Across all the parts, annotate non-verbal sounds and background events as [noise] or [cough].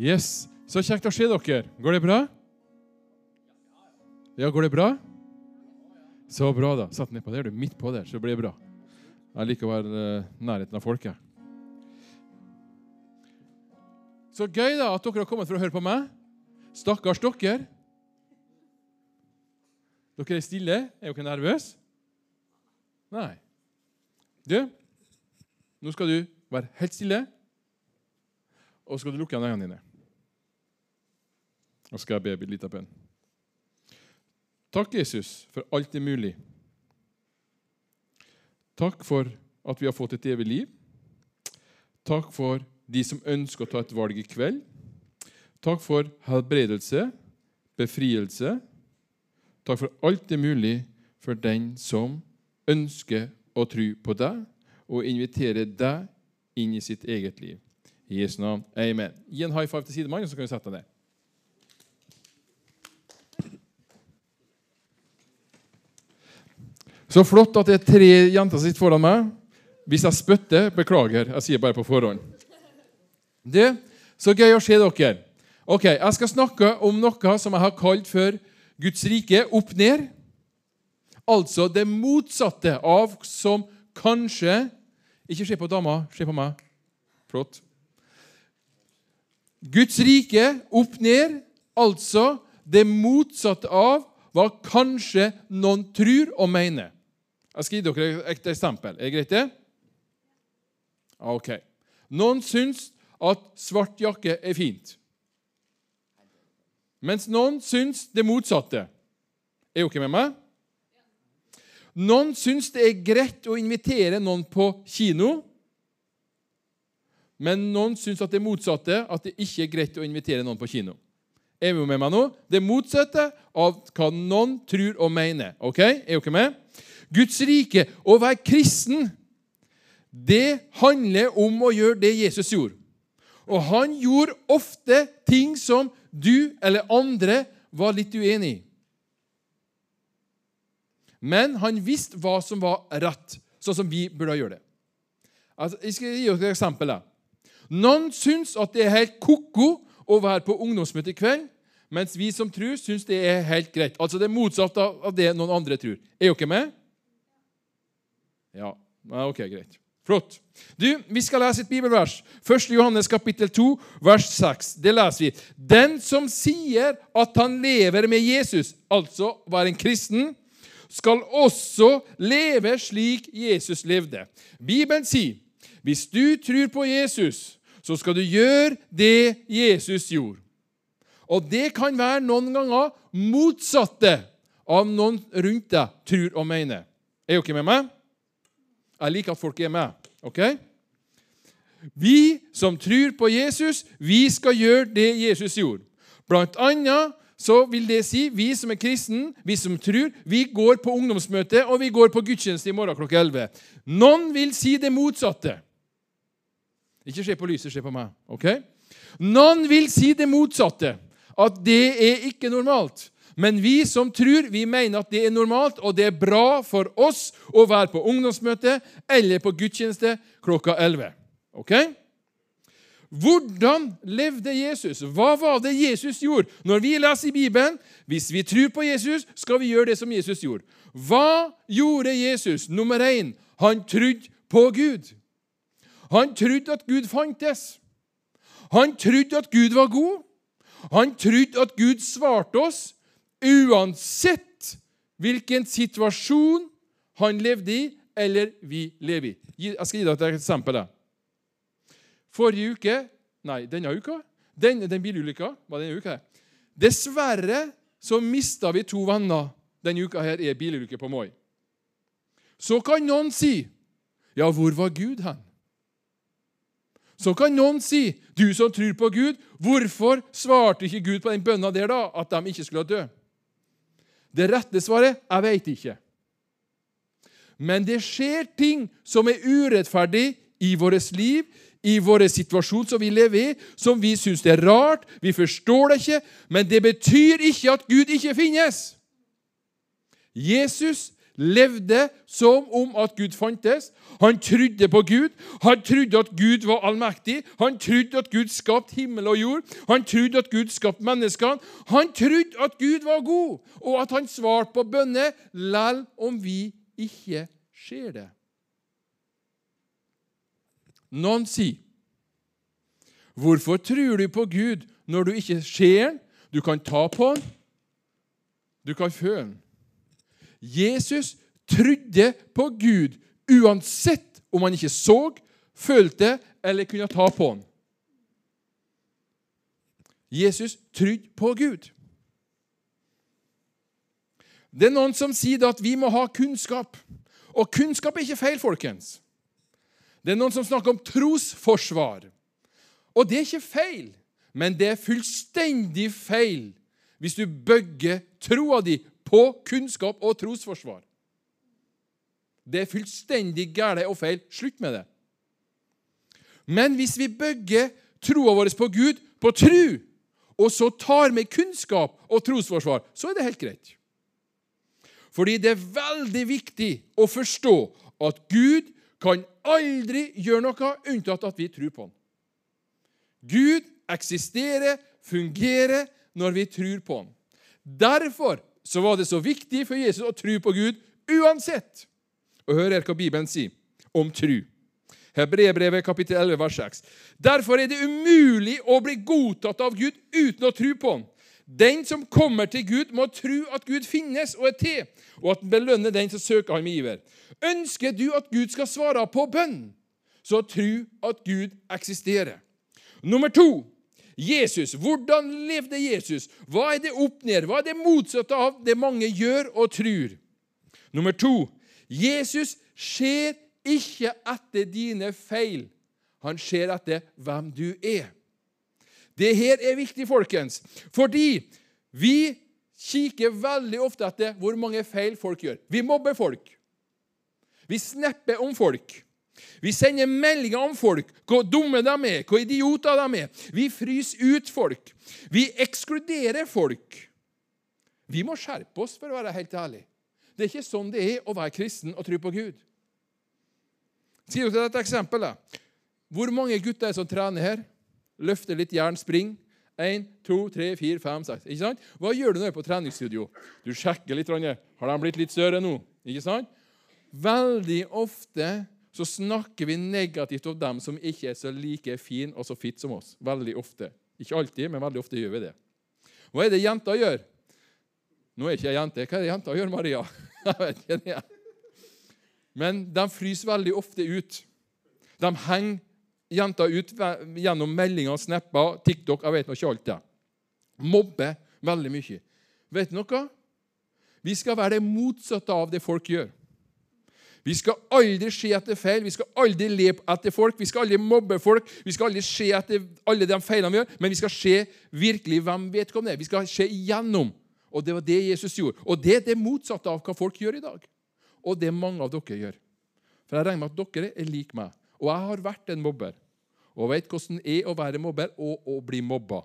Yes. Så kjekt å se dere. Går det bra? Ja, går det bra? Så bra, da. Satt ned på der, du. Midt på der, så blir det bra. Jeg liker å være nærheten av folket. Så gøy da at dere har kommet for å høre på meg. Stakkars dere. Dere er stille. Er dere nervøse? Nei. Du, nå skal du være helt stille, og så skal du lukke øynene dine. Nå skal jeg be en liten bønn. Takk, Jesus, for alt er mulig. Takk for at vi har fått et evig liv. Takk for de som ønsker å ta et valg i kveld. Takk for helbredelse, befrielse. Takk for alt det er mulig for den som ønsker å tro på deg og invitere deg inn i sitt eget liv. I Jesu navn. Amen. Gi en high five til sidemannen, så kan du sette deg ned. Så flott at det er tre jenter som sitter foran meg. Hvis jeg spytter, beklager. Jeg sier bare på forhånd. Det, Så gøy å se dere. Ok, Jeg skal snakke om noe som jeg har kalt for Guds rike opp ned. Altså det motsatte av som kanskje Ikke se på dama, se på meg. Flott. Guds rike opp ned, altså det motsatte av hva kanskje noen tror og mener. Jeg skal gi dere et eksempel. Er det greit, det? Ok. Noen syns at svart jakke er fint, mens noen syns det motsatte. Er dere med meg? Noen syns det er greit å invitere noen på kino, men noen syns at det motsatte, at det ikke er greit å invitere noen på kino. Er vi med meg nå? Det motsatte av hva noen tror og mener. Ok? Er dere med? Guds rike, å være kristen, det handler om å gjøre det Jesus gjorde. Og han gjorde ofte ting som du eller andre var litt uenig i. Men han visste hva som var rett, sånn som vi burde gjøre det. Altså, jeg skal gi dere et eksempel. Noen syns at det er helt ko-ko å være på ungdomsmøte i kveld, mens vi som tror, syns det er helt greit. Altså Det er motsatt av det noen andre tror. Er dere med? Ja, ok, greit. Flott. Du, Vi skal lese et bibelvers. 1. Johannes kapittel 2, vers 6. Det leser vi. Den som sier at han lever med Jesus, altså var en kristen, skal også leve slik Jesus levde. Bibelen sier hvis du tror på Jesus, så skal du gjøre det Jesus gjorde. Og det kan være noen ganger motsatte av noen rundt deg tror og mener. Er dere med meg? Jeg liker at folk er med. ok? Vi som tror på Jesus, vi skal gjøre det Jesus gjorde. Blant annet så vil det si vi som er kristen, vi som tror, vi går på ungdomsmøte og vi går på gudstjeneste i morgen klokka 11. Noen vil si det motsatte. Ikke se på lyset, se på meg. ok? Noen vil si det motsatte, at det er ikke normalt. Men vi som tror, vi mener at det er normalt, og det er bra for oss å være på ungdomsmøte eller på gudstjeneste klokka 11. Ok? Hvordan levde Jesus? Hva var det Jesus gjorde? Når vi leser i Bibelen, hvis vi tror på Jesus, skal vi gjøre det som Jesus gjorde. Hva gjorde Jesus? Nummer én, han trodde på Gud. Han trodde at Gud fantes. Han trodde at Gud var god. Han trodde at Gud svarte oss uansett hvilken situasjon han levde i, eller vi lever i. Jeg skal gi deg et eksempel. Forrige uke Nei, denne uka. Den, den bilulykka var denne uka. Dessverre så mista vi to venner denne uka her er bilulykke på Moi. Så kan noen si Ja, hvor var Gud hen? Så kan noen si, du som tror på Gud, hvorfor svarte ikke Gud på den bønna der, da, at de ikke skulle dø? Det rette svaret jeg veit ikke. Men det skjer ting som er urettferdig i vårt liv, i vår situasjon som vi lever i, som vi syns er rart. Vi forstår det ikke, men det betyr ikke at Gud ikke finnes. Jesus levde som om at Gud fantes. Han trodde på Gud. Han trodde at Gud var allmektig. Han trodde at Gud skapte himmel og jord. Han trodde at Gud skapte menneskene. Han trodde at Gud var god, og at han svarte på bønner lell om vi ikke ser det. Noen sier, 'Hvorfor tror du på Gud når du ikke ser den? Du kan ta på den, du kan føle han.' Jesus trodde på Gud uansett om han ikke så, følte eller kunne ta på ham. Jesus trodde på Gud. Det er noen som sier at vi må ha kunnskap. Og kunnskap er ikke feil, folkens. Det er noen som snakker om trosforsvar. Og det er ikke feil, men det er fullstendig feil hvis du bygger troa di på kunnskap og trosforsvar. Det er fullstendig galt og feil. Slutt med det. Men hvis vi bygger troa vår på Gud på tru, og så tar med kunnskap og trosforsvar, så er det helt greit. Fordi det er veldig viktig å forstå at Gud kan aldri gjøre noe unntatt at vi tror på Han. Gud eksisterer, fungerer, når vi tror på Han. Derfor så var det så viktig for Jesus å tro på Gud uansett. Og hør her hva Bibelen sier om tru. Hebrebrevet kapittel 11, vers 6. Derfor er det umulig å bli godtatt av Gud uten å tro på Ham. Den som kommer til Gud, må tro at Gud finnes og er til, og at han belønner den som søker ham i iver. Ønsker du at Gud skal svare på bønn, så tro at Gud eksisterer. Nummer to Jesus. Hvordan levde Jesus? Hva er det opp ned? Hva er det motsatte av det mange gjør og tror? Nummer to Jesus ser ikke etter dine feil. Han ser etter hvem du er. Det her er viktig, folkens, fordi vi kikker veldig ofte etter hvor mange feil folk gjør. Vi mobber folk. Vi snapper om folk. Vi sender meldinger om folk, hvor dumme de er, hvor idioter de er. Vi fryser ut folk. Vi ekskluderer folk. Vi må skjerpe oss, for å være helt ærlig. Det er ikke sånn det er å være kristen og tro på Gud. Sier dere et eksempel? da? Hvor mange gutter er som trener her? Løfter litt jern, spring. Én, to, tre, fire, fem, seks. Ikke sant? Hva gjør du når du er på treningsstudio? Du sjekker litt. Har de blitt litt større nå? Ikke sant? Veldig ofte så snakker vi negativt om dem som ikke er så like fin og så fit som oss. Veldig ofte. Ikke alltid, men veldig ofte gjør vi det. Hva er det jenter gjør? Nå er ikke jeg jente. Hva er det jenter gjør, Maria? [laughs] Jeg vet ikke det. Men de fryser veldig ofte ut. De henger jenter ut gjennom meldinger, snapper, TikTok Jeg vet ikke alt det. Mobber veldig mye. Vet du noe? Vi skal være det motsatte av det folk gjør. Vi skal aldri se etter feil, vi skal aldri le etter folk, vi skal aldri mobbe folk. Vi skal aldri se etter alle de feilene vi gjør, men vi skal se virkelig hvem vedkommende er. Vi skal se igjennom. Og det var det Jesus gjorde. Og det er det motsatte av hva folk gjør i dag. Og det mange av dere gjør. For jeg regner med at dere er lik meg. Og jeg har vært en mobber. Og vet hvordan det er å være mobber og å bli mobba.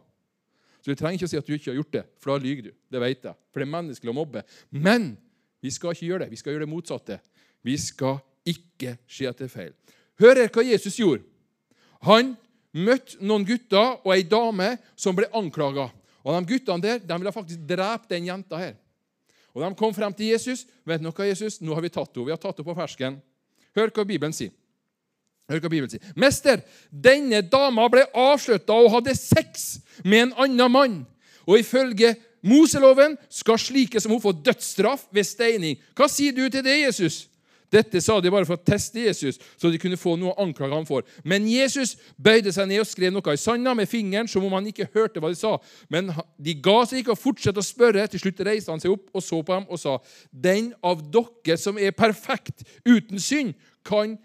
Så du trenger ikke å si at du ikke har gjort det, for da lyver du. Det vet jeg. For det er menneskelig å mobbe. Men vi skal ikke gjøre det. Vi skal gjøre det motsatte. Vi skal ikke se etter feil. Hør her hva Jesus gjorde. Han møtte noen gutter og ei dame som ble anklaga. Og de guttene der de ville faktisk drepe den jenta her. Og De kom frem til Jesus. Vet dere noe, Jesus? Nå har vi tatt henne. Vi har tatt henne på fersken. Hør hva Bibelen sier. Hør hva Bibelen sier. Mester, denne dama ble avslutta og hadde sex med en annen mann. Og ifølge Moseloven skal slike som hun få dødsstraff ved steining. Hva sier du til det, Jesus? Dette sa de bare for å teste Jesus, så de kunne få noe å anklage ham for. Men Jesus bøyde seg ned og skrev noe i sanda med fingeren, som om han ikke hørte hva de sa. Men de ga seg ikke og fortsatte å spørre. Til slutt reiste han seg opp og så på dem og sa, Den av dere som er perfekt, uten synd, kan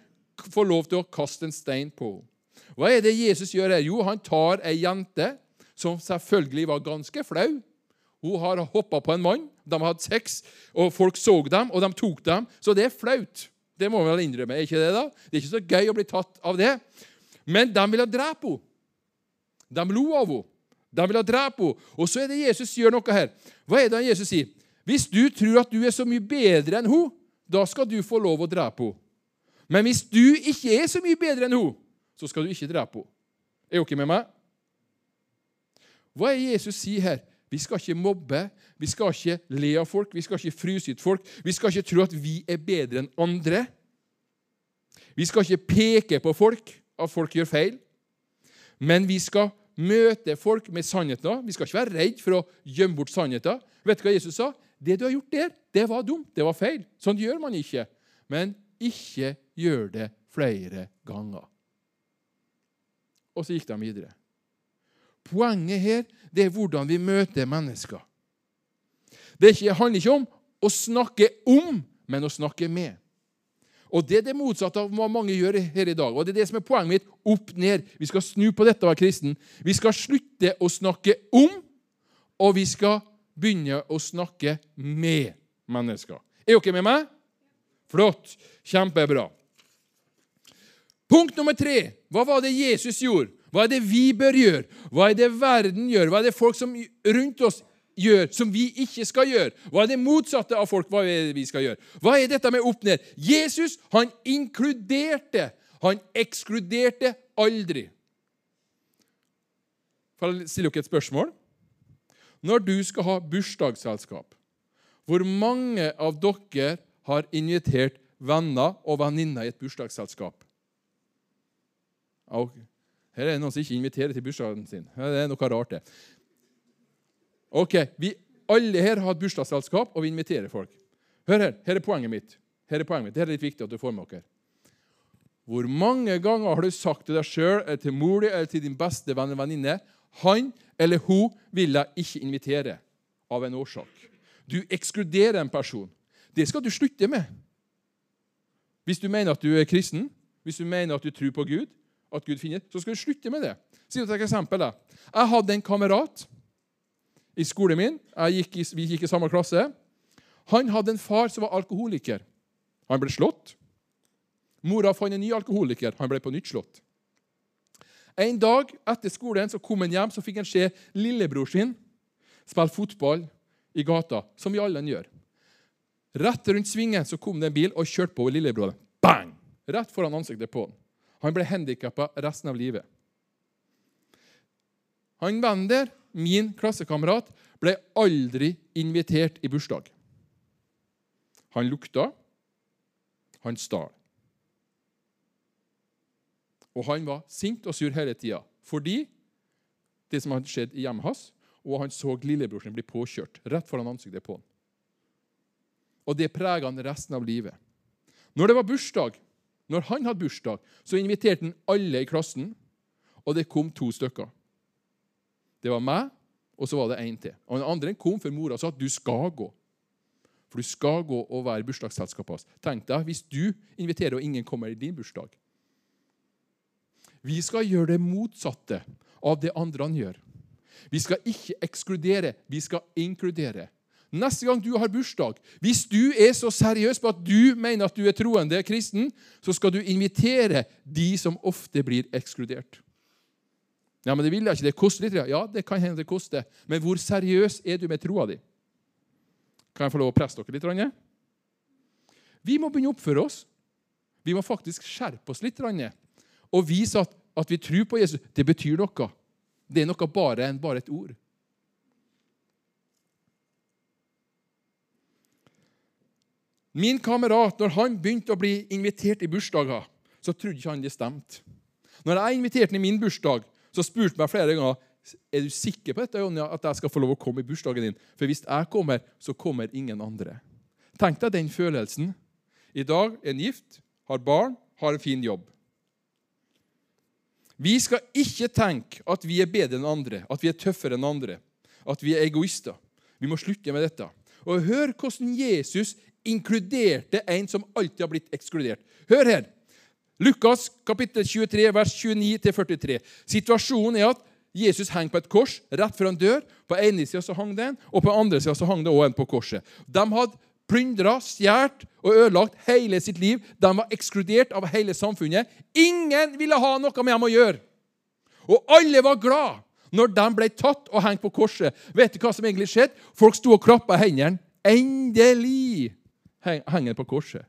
få lov til å kaste en stein på henne. Hva er det Jesus gjør her? Jo, han tar ei jente som selvfølgelig var ganske flau. Hun har hoppa på en mann de hadde sex, og folk så dem, og de tok dem. Så det er flaut. Det må vi vel innrømme. er ikke Det da? Det er ikke så gøy å bli tatt av det. Men de ville drepe henne. De lo av henne. De ville drepe henne. Og så er det Jesus gjør noe her. Hva er det Jesus sier? Hvis du tror at du er så mye bedre enn henne, da skal du få lov å drepe henne. Men hvis du ikke er så mye bedre enn henne, så skal du ikke drepe henne. Er dere med meg? Hva er Jesus sier her? Vi skal ikke mobbe, vi skal ikke le av folk, vi skal ikke fryse ut folk. Vi skal ikke tro at vi er bedre enn andre. Vi skal ikke peke på folk, at folk gjør feil. Men vi skal møte folk med sannheten. Vi skal ikke være redd for å gjemme bort sannheten. Vet du hva Jesus sa? Det du har gjort der, det var dumt. Det var feil. Sånn gjør man ikke. Men ikke gjør det flere ganger. Og så gikk de videre. Poenget her det er hvordan vi møter mennesker. Det handler ikke om å snakke om, men å snakke med. Og Det er det motsatte av hva mange gjør her i dag. Og Det er det som er poenget mitt. Opp ned. Vi skal snu på dette å være kristen. Vi skal slutte å snakke om, og vi skal begynne å snakke med mennesker. Er dere med meg? Flott. Kjempebra. Punkt nummer tre. Hva var det Jesus gjorde? Hva er det vi bør gjøre? Hva er det verden gjør? Hva er det folk som rundt oss gjør, som vi ikke skal gjøre? Hva er det motsatte av folk? Hva er det vi skal gjøre? Hva er dette med opp ned? Jesus han inkluderte. Han ekskluderte aldri. Får jeg stille dere et spørsmål? Når du skal ha bursdagsselskap, hvor mange av dere har invitert venner og venninner i et bursdagsselskap? Okay. Her er noen som ikke inviterer til bursdagen sin. Det er noe rart, det. Ok, Vi alle her har hatt bursdagsselskap, og vi inviterer folk. Hør her. Her er poenget mitt. Her er poenget mitt. Det er litt viktig at du får med dere. Hvor mange ganger har du sagt til deg sjøl eller til mor eller til din beste venn eller venninne han eller hun vil jeg ikke invitere av en årsak? Du ekskluderer en person. Det skal du slutte med. Hvis du mener at du er kristen, hvis du mener at du tror på Gud, at Gud finner, så skal du slutte med det. Si et eksempel. Da. Jeg hadde en kamerat i skolen min. Gikk i, vi gikk i samme klasse. Han hadde en far som var alkoholiker. Han ble slått. Mora fant en ny alkoholiker. Han ble på nytt slått. En dag etter skolen så kom han hjem så fikk han se lillebror sin spille fotball i gata, som vi alle gjør. Rett rundt svingen så kom det en bil og kjørte på lillebroren. Bang! Rett foran ansiktet på han. Han ble handikappa resten av livet. Han Wender, min klassekamerat, ble aldri invitert i bursdag. Han lukta, han stal. Og han var sint og sur hele tida fordi det som hadde skjedd i hjemmet hans, og han så lillebror sin bli påkjørt rett foran ansiktet på han. Og det prega han resten av livet. Når det var bursdag, når han hadde bursdag, så inviterte han alle i klassen, og det kom to stykker. Det var meg, og så var det én til. Og Den andre kom for mora og sa at du skal gå. For du skal gå og være bursdagsselskapet hans. Tenk deg hvis du inviterer, og ingen kommer i din bursdag. Vi skal gjøre det motsatte av det andre han gjør. Vi skal ikke ekskludere, vi skal inkludere. Neste gang du har bursdag, hvis du er så seriøs på at du mener at du er troende kristen, så skal du invitere de som ofte blir ekskludert. Ja, men Det vil jeg ikke. Det koster litt. Ja, det kan hende det koster. Men hvor seriøs er du med troa di? Kan jeg få lov å presse dere litt? Vi må begynne å oppføre oss. Vi må faktisk skjerpe oss litt og vise at, at vi tror på Jesus. Det betyr noe. Det er noe bare enn bare et ord. Min kamerat, når han begynte å bli invitert i bursdager, så trodde ikke han det stemte. Når jeg inviterte ham i min bursdag, så spurte han meg flere ganger er du sikker på dette, Jonja, at jeg skal få lov å komme i bursdagen din. For hvis jeg kommer, så kommer ingen andre. Tenk deg den følelsen. I dag er han gift, har barn, har en fin jobb. Vi skal ikke tenke at vi er bedre enn andre, at vi er tøffere enn andre, at vi er egoister. Vi må slutte med dette. Og Hør hvordan Jesus inkluderte en som alltid har blitt ekskludert. Hør her. Lukas kapittel 23, vers 29-43. Situasjonen er at Jesus henger på et kors rett før han dør. På ene sida hang det en, og på andre sida hang det òg en på korset. De hadde plyndra, stjålet og ødelagt hele sitt liv. De var ekskludert av hele samfunnet. Ingen ville ha noe med dem å gjøre. Og alle var glad når de ble tatt og hengt på korset. Vet du hva som egentlig skjedde? Folk sto og klappa hendene. Endelig! Heng- henger på korset.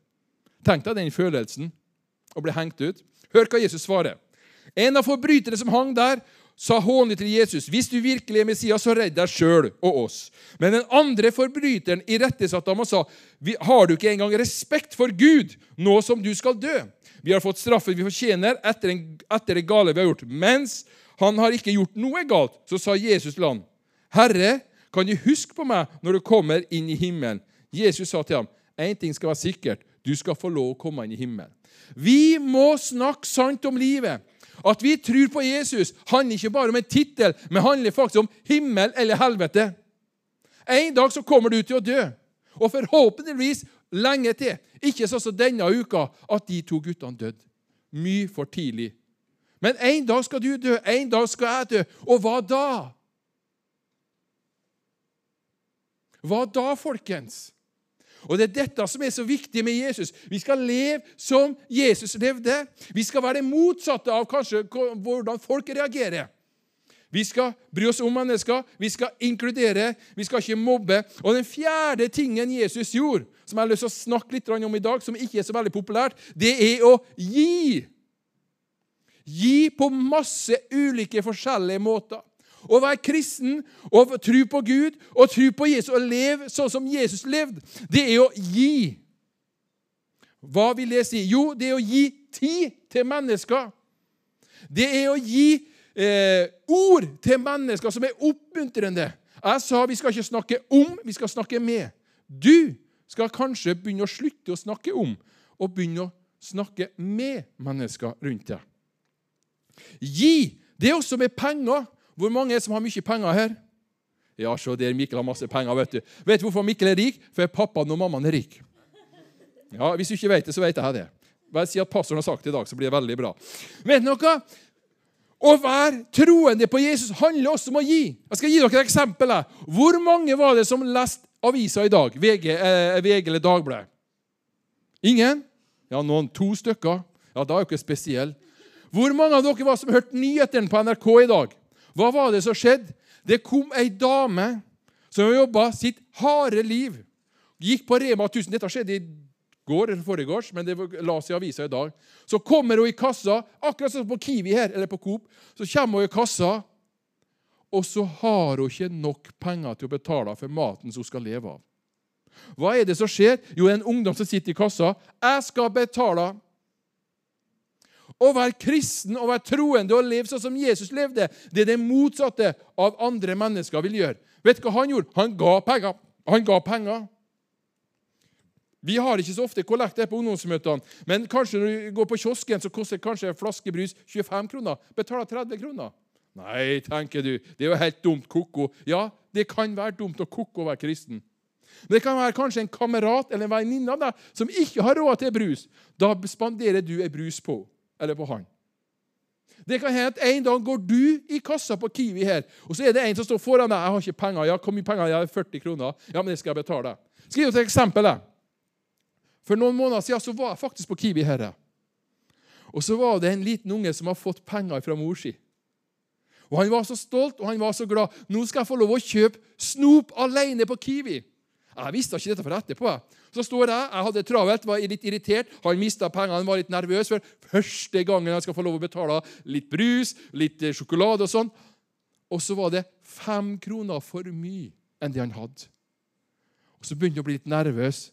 Tenk deg den følelsen å bli hengt ut. Hør hva Jesus svarer. En av forbrytere som hang der, sa hånlig til Jesus, 'Hvis du virkelig er Messias, så redd deg sjøl og oss.' Men den andre forbryteren irettesatte ham og sa, 'Har du ikke engang respekt for Gud, nå som du skal dø?' 'Vi har fått straffen vi fortjener etter, en, etter det gale vi har gjort.' Mens han har ikke gjort noe galt, så sa Jesus til ham, 'Herre, kan du huske på meg når du kommer inn i himmelen?' Jesus sa til ham, 'Én ting skal være sikkert, du skal få lov å komme inn i himmelen.' Vi må snakke sant om livet. At vi tror på Jesus, handler ikke bare om en tittel, men handler faktisk om himmel eller helvete. En dag så kommer du til å dø, og forhåpentligvis lenge til. Ikke sånn som denne uka, at de to guttene døde. Mye for tidlig. Men en dag skal du dø, en dag skal jeg dø. Og hva da? Hva da, folkens? Og Det er dette som er så viktig med Jesus. Vi skal leve som Jesus levde. Vi skal være det motsatte av kanskje hvordan folk reagerer. Vi skal bry oss om mennesker, vi skal inkludere, vi skal ikke mobbe. Og den fjerde tingen Jesus gjorde, som jeg har lyst til å snakke litt om i dag, som ikke er så veldig populært, det er å gi. Gi på masse ulike forskjellige måter. Å være kristen og tro på Gud og tro på Jesus og leve sånn som Jesus levde, det er å gi. Hva vil det si? Jo, det er å gi tid til mennesker. Det er å gi eh, ord til mennesker som er oppmuntrende. Jeg sa vi skal ikke snakke om, vi skal snakke med. Du skal kanskje begynne å slutte å snakke om og begynne å snakke med mennesker rundt deg. Gi. Det er også med penger. Hvor mange er det som har mye penger her? Ja, se der Mikkel har masse penger. Vet du Vet du hvorfor Mikkel er rik? For pappaen og mammaen er rik. Ja, Hvis du ikke vet det, så vet jeg det. Bare si at pastoren har sagt det i dag, så blir det veldig bra. Vet noe? Å være troende på Jesus handler også om å gi. Jeg skal gi dere et eksempel. Hvor mange var det som leste avisa i dag? VG, eh, VG eller Dagbladet? Ingen? Ja, noen to stykker. Ja, Da er jo ikke spesiell. Hvor mange av dere var som hørte nyhetene på NRK i dag? Hva var det som skjedde? Det kom ei dame som jobba sitt harde liv. Gikk på Rema 1000. Dette skjedde i går eller foregårs, men det la seg i avisa i dag. Så kommer hun i kassa, akkurat som på Kiwi her, eller på Coop. Så kommer hun i kassa, og så har hun ikke nok penger til å betale for maten som hun skal leve av. Hva er det som skjer? Jo, en ungdom som sitter i kassa. 'Jeg skal betale.' Å være kristen og være troende og leve sånn som Jesus levde, det er det motsatte av andre mennesker vil gjøre. Vet du hva han gjorde? Han ga penger. Han ga penger. Vi har ikke så ofte kollekt på ungdomsmøtene, men kanskje når du går på kiosken, så koster kanskje en flaske brus 25 kroner. Betaler 30 kroner. Nei, tenker du, det er jo helt dumt koko. Ja, det kan være dumt å ko-ko være kristen. Det kan være kanskje en kamerat eller en venninne av deg som ikke har råd til brus. Da spanderer du en brus på, eller på han. Det kan hende at En dag går du i kassa på Kiwi her, og så er det en som står foran deg. 'Jeg har ikke penger.' 'Ja, hvor mye penger?' 'Jeg har 40 kroner.' 'Ja, men det skal jeg betale.' Skriv et eksempel? For noen måneder siden så var jeg faktisk på Kiwi her. Og så var det en liten unge som har fått penger fra mor si. Og Han var så stolt og han var så glad. Nå skal jeg få lov å kjøpe snop alene på Kiwi. Jeg visste ikke dette for etterpå. Så står jeg, jeg hadde travelt, var litt irritert. Han mista pengene, var litt nervøs for første gangen han skal få lov å betale litt brus, litt eh, sjokolade og sånn. Og så var det fem kroner for mye enn det han hadde. Og Så begynte han å bli litt nervøs.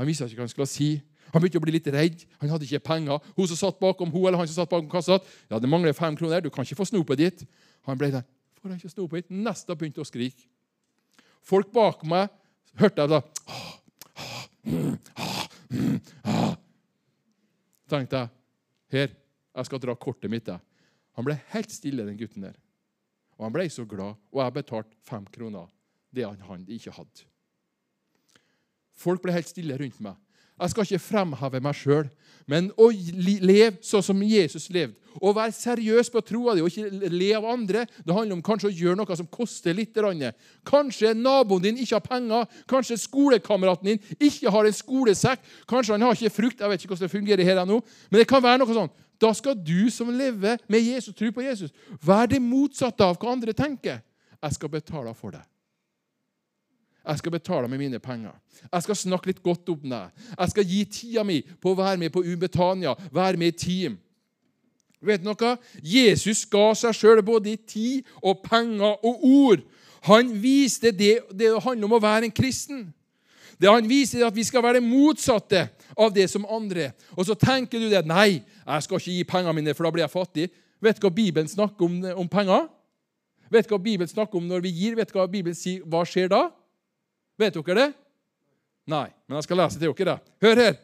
Han visste ikke hva han skulle si. Han begynte å bli litt redd. Han hadde ikke penger. Hun som satt bakom hun eller han som satt bakom kassa, ja, det mangler fem kroner. Du kan ikke få snopet ditt. Han ble der. Får jeg ikke snopet ditt? Nesten begynte å skrike. Folk bak meg hørte jeg da tenkte jeg her, jeg skal dra kortet mitt. jeg. Han ble helt stille, den gutten der. Og han ble så glad, og jeg betalte fem kroner. Det han, han ikke hadde. Folk ble helt stille rundt meg. Jeg skal ikke fremheve meg sjøl, men å leve sånn som Jesus levde. Å være seriøs på troa di og ikke le av andre. Det handler om kanskje å gjøre noe som koster litt. Kanskje naboen din ikke har penger. Kanskje skolekameraten din ikke har en skolesekk. Kanskje han har ikke frukt. Jeg vet ikke hvordan det fungerer her nå. Men det kan være noe sånn. Da skal du som lever med Jesus, tro på Jesus, være det motsatte av hva andre tenker. Jeg skal betale for deg. Jeg skal betale med mine penger. Jeg skal snakke litt godt om deg. Jeg skal gi tida mi på å være med på Ubetania, være med i team. Vet noe? Jesus ga seg sjøl både i tid og penger og ord. Han viste det det handler om å være en kristen. Det Han viser at vi skal være det motsatte av det som andre. Og så tenker du det. Nei, jeg skal ikke gi pengene mine, for da blir jeg fattig. Vet du hva Bibelen snakker om, om penger? Vet du hva Bibelen snakker om når vi gir? Vet du hva Bibelen sier? Hva skjer da? Vet dere det? Nei, men jeg skal lese til dere. Hør her.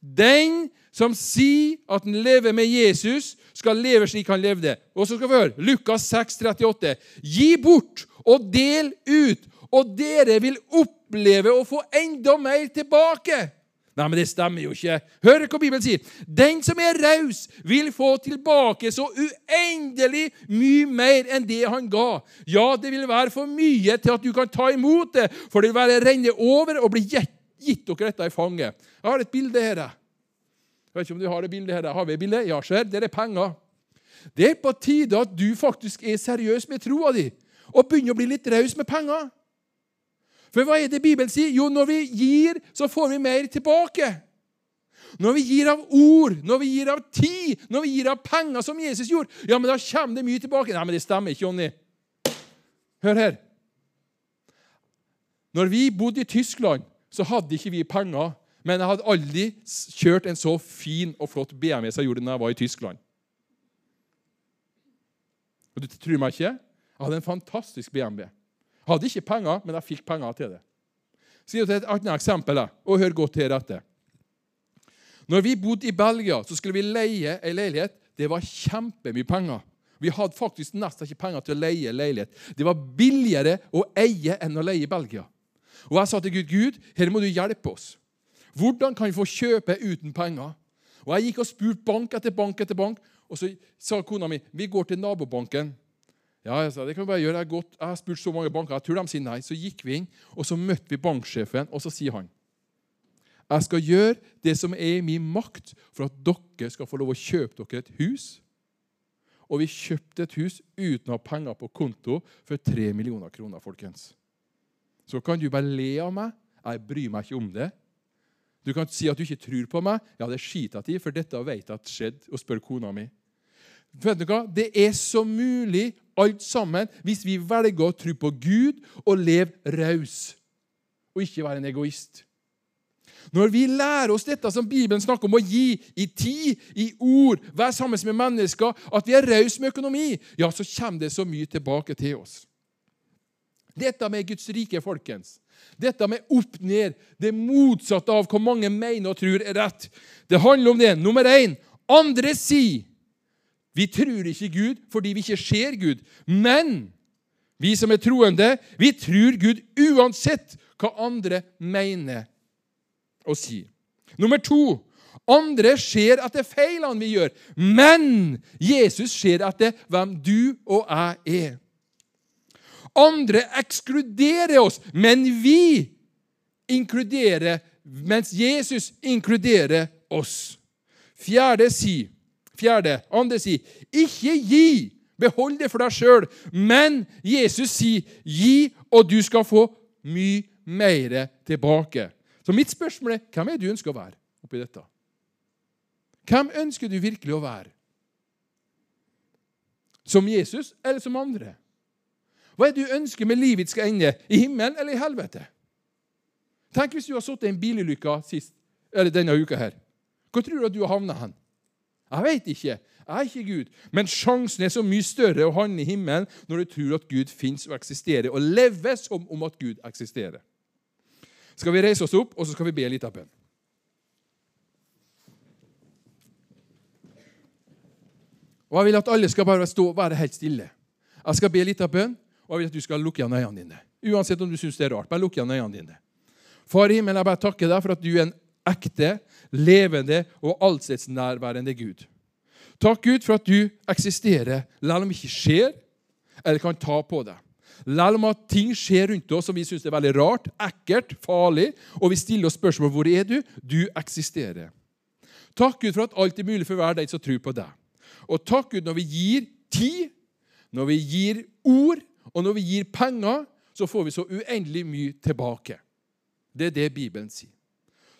Den som sier at han lever med Jesus, skal leve slik han levde. Og så skal vi høre Lukas 6, 38. Gi bort og del ut, og dere vil oppleve å få enda mer tilbake. Nei, men det stemmer jo ikke. Hør hva Bibelen sier. Den som er raus, vil få tilbake så uendelig mye mer enn det han ga. Ja, det vil være for mye til at du kan ta imot det, for det vil være renne over og bli gitt, gitt dere dette i fanget. Jeg har et bilde her. Jeg vet ikke om du har det bildet her. Har vi bilde? Ja, ser. Det er penger. Det er på tide at du faktisk er seriøs med troa di og begynner å bli litt raus med penger. For hva er det Bibelen sier? Jo, når vi gir, så får vi mer tilbake. Når vi gir av ord, når vi gir av tid, når vi gir av penger, som Jesus gjorde, ja, men da kommer det mye tilbake. Nei, men det stemmer ikke, Jonny. Hør her. Når vi bodde i Tyskland, så hadde ikke vi penger. Men jeg hadde aldri kjørt en så fin og flott BMW som jeg gjorde da jeg var i Tyskland. Og Du tror meg ikke? Jeg hadde en fantastisk BMW. Jeg Hadde ikke penger, men jeg fikk penger til det. Sier til et annet eksempel, og hør godt til dette. Når vi bodde i Belgia, så skulle vi leie ei leilighet. Det var kjempemye penger. Vi hadde faktisk nesten ikke penger til å leie leilighet. Det var billigere å eie enn å leie i Belgia. Og jeg sa til Gud, Gud, her må du hjelpe oss. Hvordan kan vi få kjøpe uten penger? Og Jeg gikk og spurte bank etter bank etter bank, og så sa kona mi vi går til nabobanken. Ja, jeg sa, det kan vi bare gjøre. Jeg har, spurt så mange banker. Jeg tror de sier nei. Så gikk vi inn, og så møtte vi banksjefen, og så sier han jeg skal gjøre det som er i min makt for at dere skal få lov å kjøpe dere et hus. Og vi kjøpte et hus uten å ha penger på konto for tre millioner kroner. folkens. Så kan du bare le av meg. Jeg bryr meg ikke om det. Du kan si at du ikke tror på meg. Ja, det skiter jeg i, for dette vet jeg at skjedde, og spør kona mi. Vet du hva? Det er så mulig, alt sammen, hvis vi velger å tro på Gud og leve raus, og ikke være en egoist. Når vi lærer oss dette som Bibelen snakker om å gi i tid, i ord, være sammen med mennesker, at vi er rause med økonomi, ja, så kommer det så mye tilbake til oss. Dette med Guds rike, folkens. Dette med opp-ned, det motsatte av hva mange mener og tror er rett. Det handler om det. Nummer én andre sier vi tror ikke Gud fordi vi ikke ser Gud. Men vi som er troende, vi tror Gud uansett hva andre mener og sier. Nummer to andre ser etter feilene vi gjør, men Jesus ser etter hvem du og jeg er. Andre ekskluderer oss, men vi inkluderer mens Jesus inkluderer oss. Fjerde sier Fjerde, andre sier, 'Ikke gi, behold det for deg sjøl.' Men Jesus sier, 'Gi, og du skal få mye mer tilbake'. Så mitt spørsmål er, hvem er det du ønsker å være oppi dette? Hvem ønsker du virkelig å være? Som Jesus eller som andre? Hva er det du ønsker med livet skal ende? I himmelen eller i helvete? Tenk hvis du har sittet i en bilulykke denne uka her. Hvor tror du at du har havna hen? Jeg vet ikke. Jeg er ikke Gud. Men sjansen er så mye større å havne i himmelen når du tror at Gud fins og eksisterer, og lever som om at Gud eksisterer. Skal vi reise oss opp, og så skal vi be litt av bønn. Og Jeg vil at alle skal bare stå og være helt stille. Jeg skal be litt av bønn, og jeg vil at du skal lukke igjen øynene dine. Uansett om du syns det er rart. Bare lukk igjen øynene dine. Far i himmelen, jeg bare takker deg for at du er en ekte, levende og allstedsnærværende Gud. Takk, Gud, for at du eksisterer, selv om det ikke skjer eller kan ta på deg. Selv om at ting skjer rundt oss som vi syns er veldig rart, ekkelt, farlig, og vi stiller oss spørsmål hvor er du? Du eksisterer. Takk, Gud, for at alt er mulig for hver den som tror på deg. Og takk, Gud, når vi gir tid, når vi gir ord, og når vi gir penger, så får vi så uendelig mye tilbake. Det er det Bibelen sier.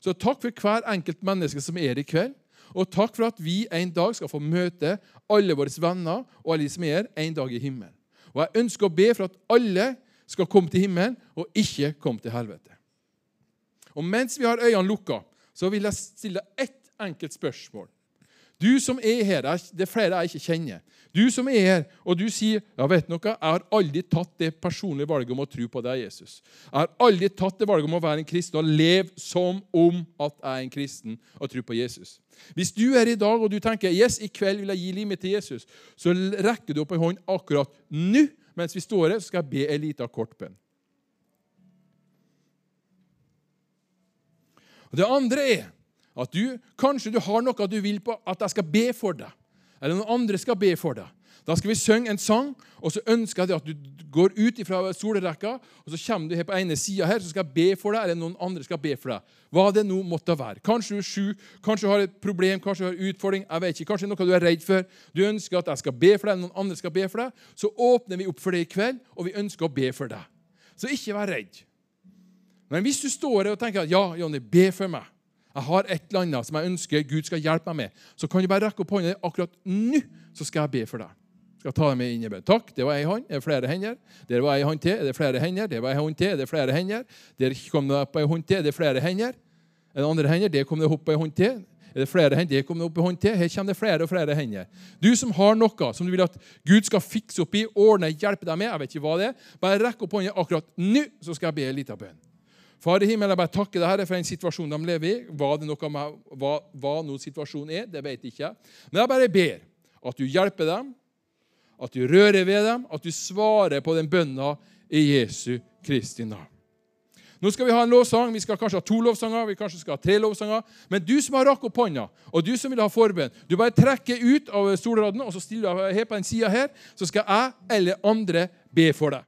Så takk for hver enkelt menneske som er i kveld. Og takk for at vi en dag skal få møte alle våre venner og alle de som er en dag i himmelen. Og jeg ønsker å be for at alle skal komme til himmelen og ikke komme til helvete. Og mens vi har øynene lukka, så vil jeg stille ett enkelt spørsmål. Du som er her, det er flere jeg ikke kjenner. Du som er her, og du sier ja, vet noe, jeg har aldri tatt det personlige valget om å tro på deg, Jesus. Jeg har aldri tatt det valget om å være en kristen og leve som om at jeg er en kristen og tror på Jesus. Hvis du er i dag og du tenker yes, i kveld vil jeg gi livet mitt til Jesus, så rekker du opp en hånd akkurat nå mens vi står her, så skal jeg be ei lita kort. Det andre er at du, kanskje du har noe du vil på at jeg skal be for deg, eller noen andre skal be for deg. Da skal vi synge en sang, og så ønsker jeg at du går ut fra solrekka, og så kommer du her på ene sida her, så skal jeg be for deg, eller noen andre skal be for deg. Hva det nå måtte være. Kanskje du er sjuk, kanskje du har et problem, kanskje du har en utfordring. jeg vet ikke, Kanskje noe du er redd for. Du ønsker at jeg skal be for deg, eller noen andre skal be for deg. Så åpner vi opp for det i kveld, og vi ønsker å be for deg. Så ikke vær redd. Men hvis du står her og tenker at ja, Jonny, be for meg jeg har et eller annet som jeg ønsker Gud skal hjelpe meg med, så kan du bare rekke opp hånda akkurat nå, så skal jeg be for deg. Jeg skal ta deg med inn i bønn. Takk, det var ei hånd. Er det flere hender? Der var ei hånd til. Er det flere hender? Det var ei hånd til. Er det flere hender? Der kom det opp ei hånd til. Er det flere hender? Er det andre hender? Der kom det opp ei hånd til. Er det flere hender? Der kom det opp ei hånd til. Her kommer det flere og flere hender. Du som har noe som du vil at Gud skal fikse opp i, ordne, hjelpe deg med, jeg vet ikke hva det er, bare rekk opp hånda akkurat nå, så skal jeg be ei lita bønn. Far i himmelen, jeg bare takker deg Herre, for en situasjon de lever i. Hva, det noe med, hva, hva noen situasjon er, det vet jeg ikke. Men jeg bare ber at du hjelper dem, at du rører ved dem, at du svarer på den bønna i Jesu Kristi navn. Nå skal vi ha en lovsang. Vi skal kanskje ha to lovsanger, vi kanskje skal ha tre lovsanger. Men du som har rakk opp hånda, og du som vil ha forbønn, du bare trekker ut av stolradden, og så stiller du her på den sida her, så skal jeg eller andre be for deg.